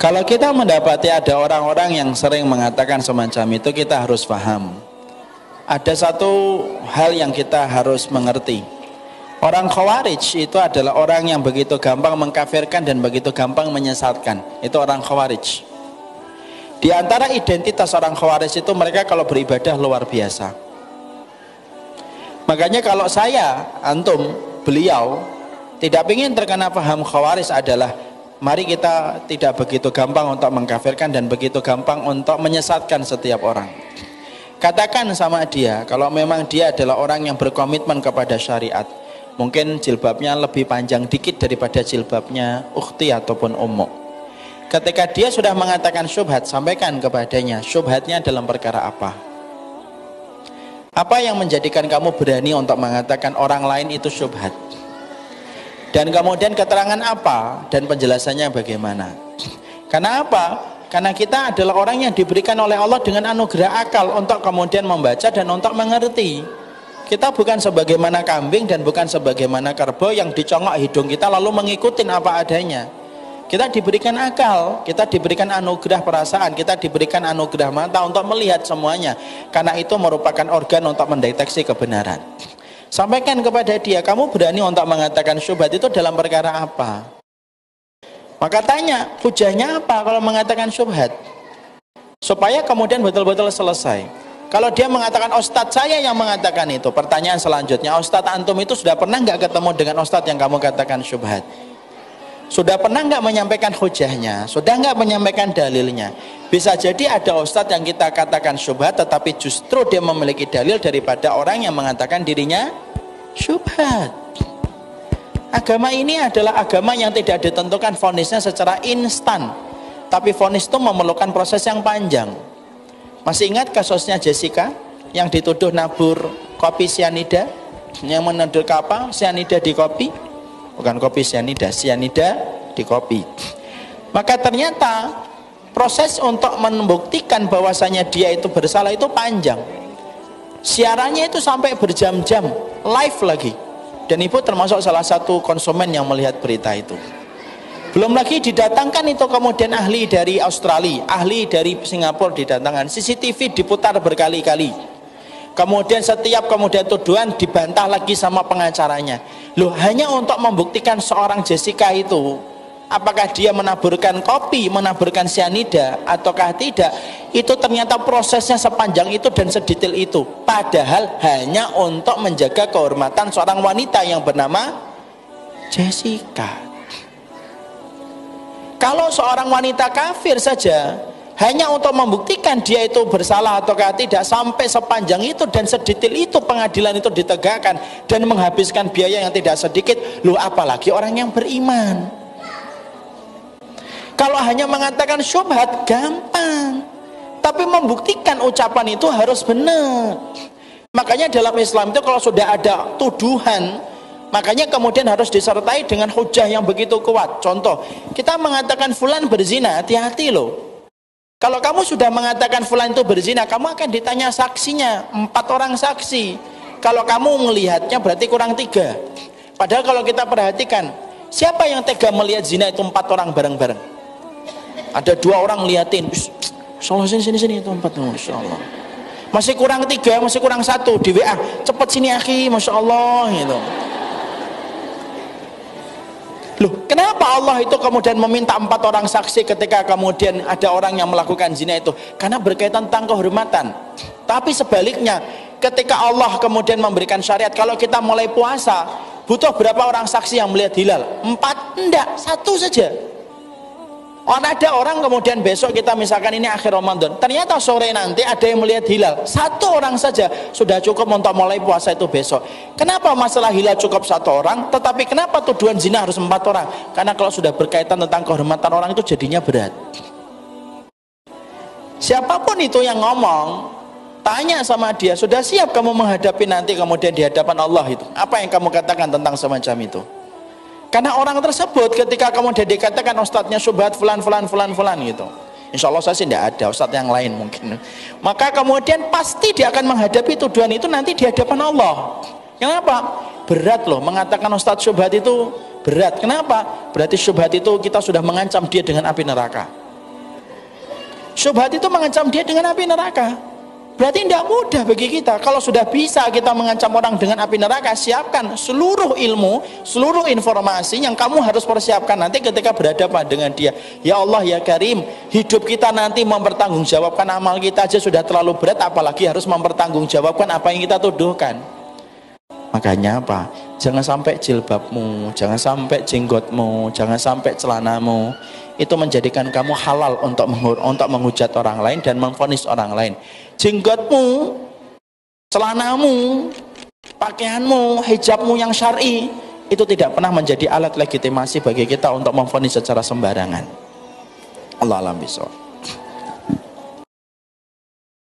Kalau kita mendapati ada orang-orang yang sering mengatakan semacam itu, kita harus paham. Ada satu hal yang kita harus mengerti. Orang khawarij itu adalah orang yang begitu gampang mengkafirkan dan begitu gampang menyesatkan. Itu orang khawarij. Di antara identitas orang khawarij itu mereka kalau beribadah luar biasa. Makanya kalau saya, antum, beliau tidak ingin terkena paham khawarij adalah mari kita tidak begitu gampang untuk mengkafirkan dan begitu gampang untuk menyesatkan setiap orang. Katakan sama dia kalau memang dia adalah orang yang berkomitmen kepada syariat. Mungkin jilbabnya lebih panjang dikit daripada jilbabnya ukhti ataupun ummu. Ketika dia sudah mengatakan syubhat sampaikan kepadanya syubhatnya dalam perkara apa? Apa yang menjadikan kamu berani untuk mengatakan orang lain itu syubhat dan kemudian keterangan apa dan penjelasannya bagaimana karena apa? karena kita adalah orang yang diberikan oleh Allah dengan anugerah akal untuk kemudian membaca dan untuk mengerti kita bukan sebagaimana kambing dan bukan sebagaimana kerbau yang dicongok hidung kita lalu mengikuti apa adanya kita diberikan akal, kita diberikan anugerah perasaan, kita diberikan anugerah mata untuk melihat semuanya. Karena itu merupakan organ untuk mendeteksi kebenaran. Sampaikan kepada dia, kamu berani untuk mengatakan syubhat itu dalam perkara apa? Maka tanya, hujahnya apa kalau mengatakan syubhat? Supaya kemudian betul-betul selesai. Kalau dia mengatakan ustadz saya yang mengatakan itu, pertanyaan selanjutnya, ustadz antum itu sudah pernah nggak ketemu dengan ustadz yang kamu katakan syubhat? Sudah pernah nggak menyampaikan hujahnya? Sudah nggak menyampaikan dalilnya? Bisa jadi ada ustadz yang kita katakan syubhat tetapi justru dia memiliki dalil daripada orang yang mengatakan dirinya syubhat. Agama ini adalah agama yang tidak ditentukan fonisnya secara instan. Tapi fonis itu memerlukan proses yang panjang. Masih ingat kasusnya Jessica yang dituduh nabur kopi sianida? Yang menuduh apa? Sianida di kopi? Bukan kopi sianida, sianida di kopi. Maka ternyata proses untuk membuktikan bahwasanya dia itu bersalah itu panjang. Siarannya itu sampai berjam-jam live lagi. Dan ibu termasuk salah satu konsumen yang melihat berita itu. Belum lagi didatangkan itu kemudian ahli dari Australia ahli dari Singapura didatangkan. CCTV diputar berkali-kali kemudian setiap kemudian tuduhan dibantah lagi sama pengacaranya loh hanya untuk membuktikan seorang Jessica itu apakah dia menaburkan kopi, menaburkan sianida ataukah tidak, itu ternyata prosesnya sepanjang itu dan sedetail itu. Padahal hanya untuk menjaga kehormatan seorang wanita yang bernama Jessica. Kalau seorang wanita kafir saja hanya untuk membuktikan dia itu bersalah ataukah tidak sampai sepanjang itu dan sedetail itu pengadilan itu ditegakkan dan menghabiskan biaya yang tidak sedikit, lu apalagi orang yang beriman. Kalau hanya mengatakan syubhat gampang. Tapi membuktikan ucapan itu harus benar. Makanya dalam Islam itu kalau sudah ada tuduhan, makanya kemudian harus disertai dengan hujah yang begitu kuat. Contoh, kita mengatakan fulan berzina, hati-hati loh. Kalau kamu sudah mengatakan fulan itu berzina, kamu akan ditanya saksinya, empat orang saksi. Kalau kamu melihatnya berarti kurang tiga. Padahal kalau kita perhatikan, siapa yang tega melihat zina itu empat orang bareng-bareng? ada dua orang liatin Masya Allah sini sini sini itu empat Masya Allah masih kurang tiga masih kurang satu di WA cepet sini akhi Masya Allah gitu Loh, kenapa Allah itu kemudian meminta empat orang saksi ketika kemudian ada orang yang melakukan zina itu? Karena berkaitan tentang kehormatan. Tapi sebaliknya, ketika Allah kemudian memberikan syariat, kalau kita mulai puasa, butuh berapa orang saksi yang melihat hilal? Empat? Enggak, satu saja. Oh, ada orang kemudian besok kita misalkan ini akhir Ramadan, ternyata sore nanti ada yang melihat hilal. Satu orang saja sudah cukup untuk mulai puasa itu besok. Kenapa masalah hilal cukup satu orang, tetapi kenapa tuduhan zina harus empat orang? Karena kalau sudah berkaitan tentang kehormatan orang itu jadinya berat. Siapa pun itu yang ngomong, tanya sama dia, sudah siap kamu menghadapi nanti kemudian di hadapan Allah itu? Apa yang kamu katakan tentang semacam itu? Karena orang tersebut ketika kemudian dikatakan ustadznya subhat fulan fulan fulan fulan gitu. Insya Allah saya sih tidak ada ustadz yang lain mungkin. Maka kemudian pasti dia akan menghadapi tuduhan itu nanti di hadapan Allah. Kenapa? Berat loh mengatakan ustadz subhat itu berat. Kenapa? Berarti subhat itu kita sudah mengancam dia dengan api neraka. Syubhat itu mengancam dia dengan api neraka. Berarti tidak mudah bagi kita. Kalau sudah bisa kita mengancam orang dengan api neraka, siapkan seluruh ilmu, seluruh informasi yang kamu harus persiapkan nanti ketika berhadapan dengan dia. Ya Allah, ya Karim, hidup kita nanti mempertanggungjawabkan amal kita aja sudah terlalu berat, apalagi harus mempertanggungjawabkan apa yang kita tuduhkan. Makanya apa? Jangan sampai jilbabmu, jangan sampai jenggotmu, jangan sampai celanamu. Itu menjadikan kamu halal untuk untuk menghujat orang lain dan memfonis orang lain. Jenggotmu celanamu pakaianmu hijabmu yang syar'i itu tidak pernah menjadi alat legitimasi bagi kita untuk memfonis secara sembarangan. Allah alam bisawab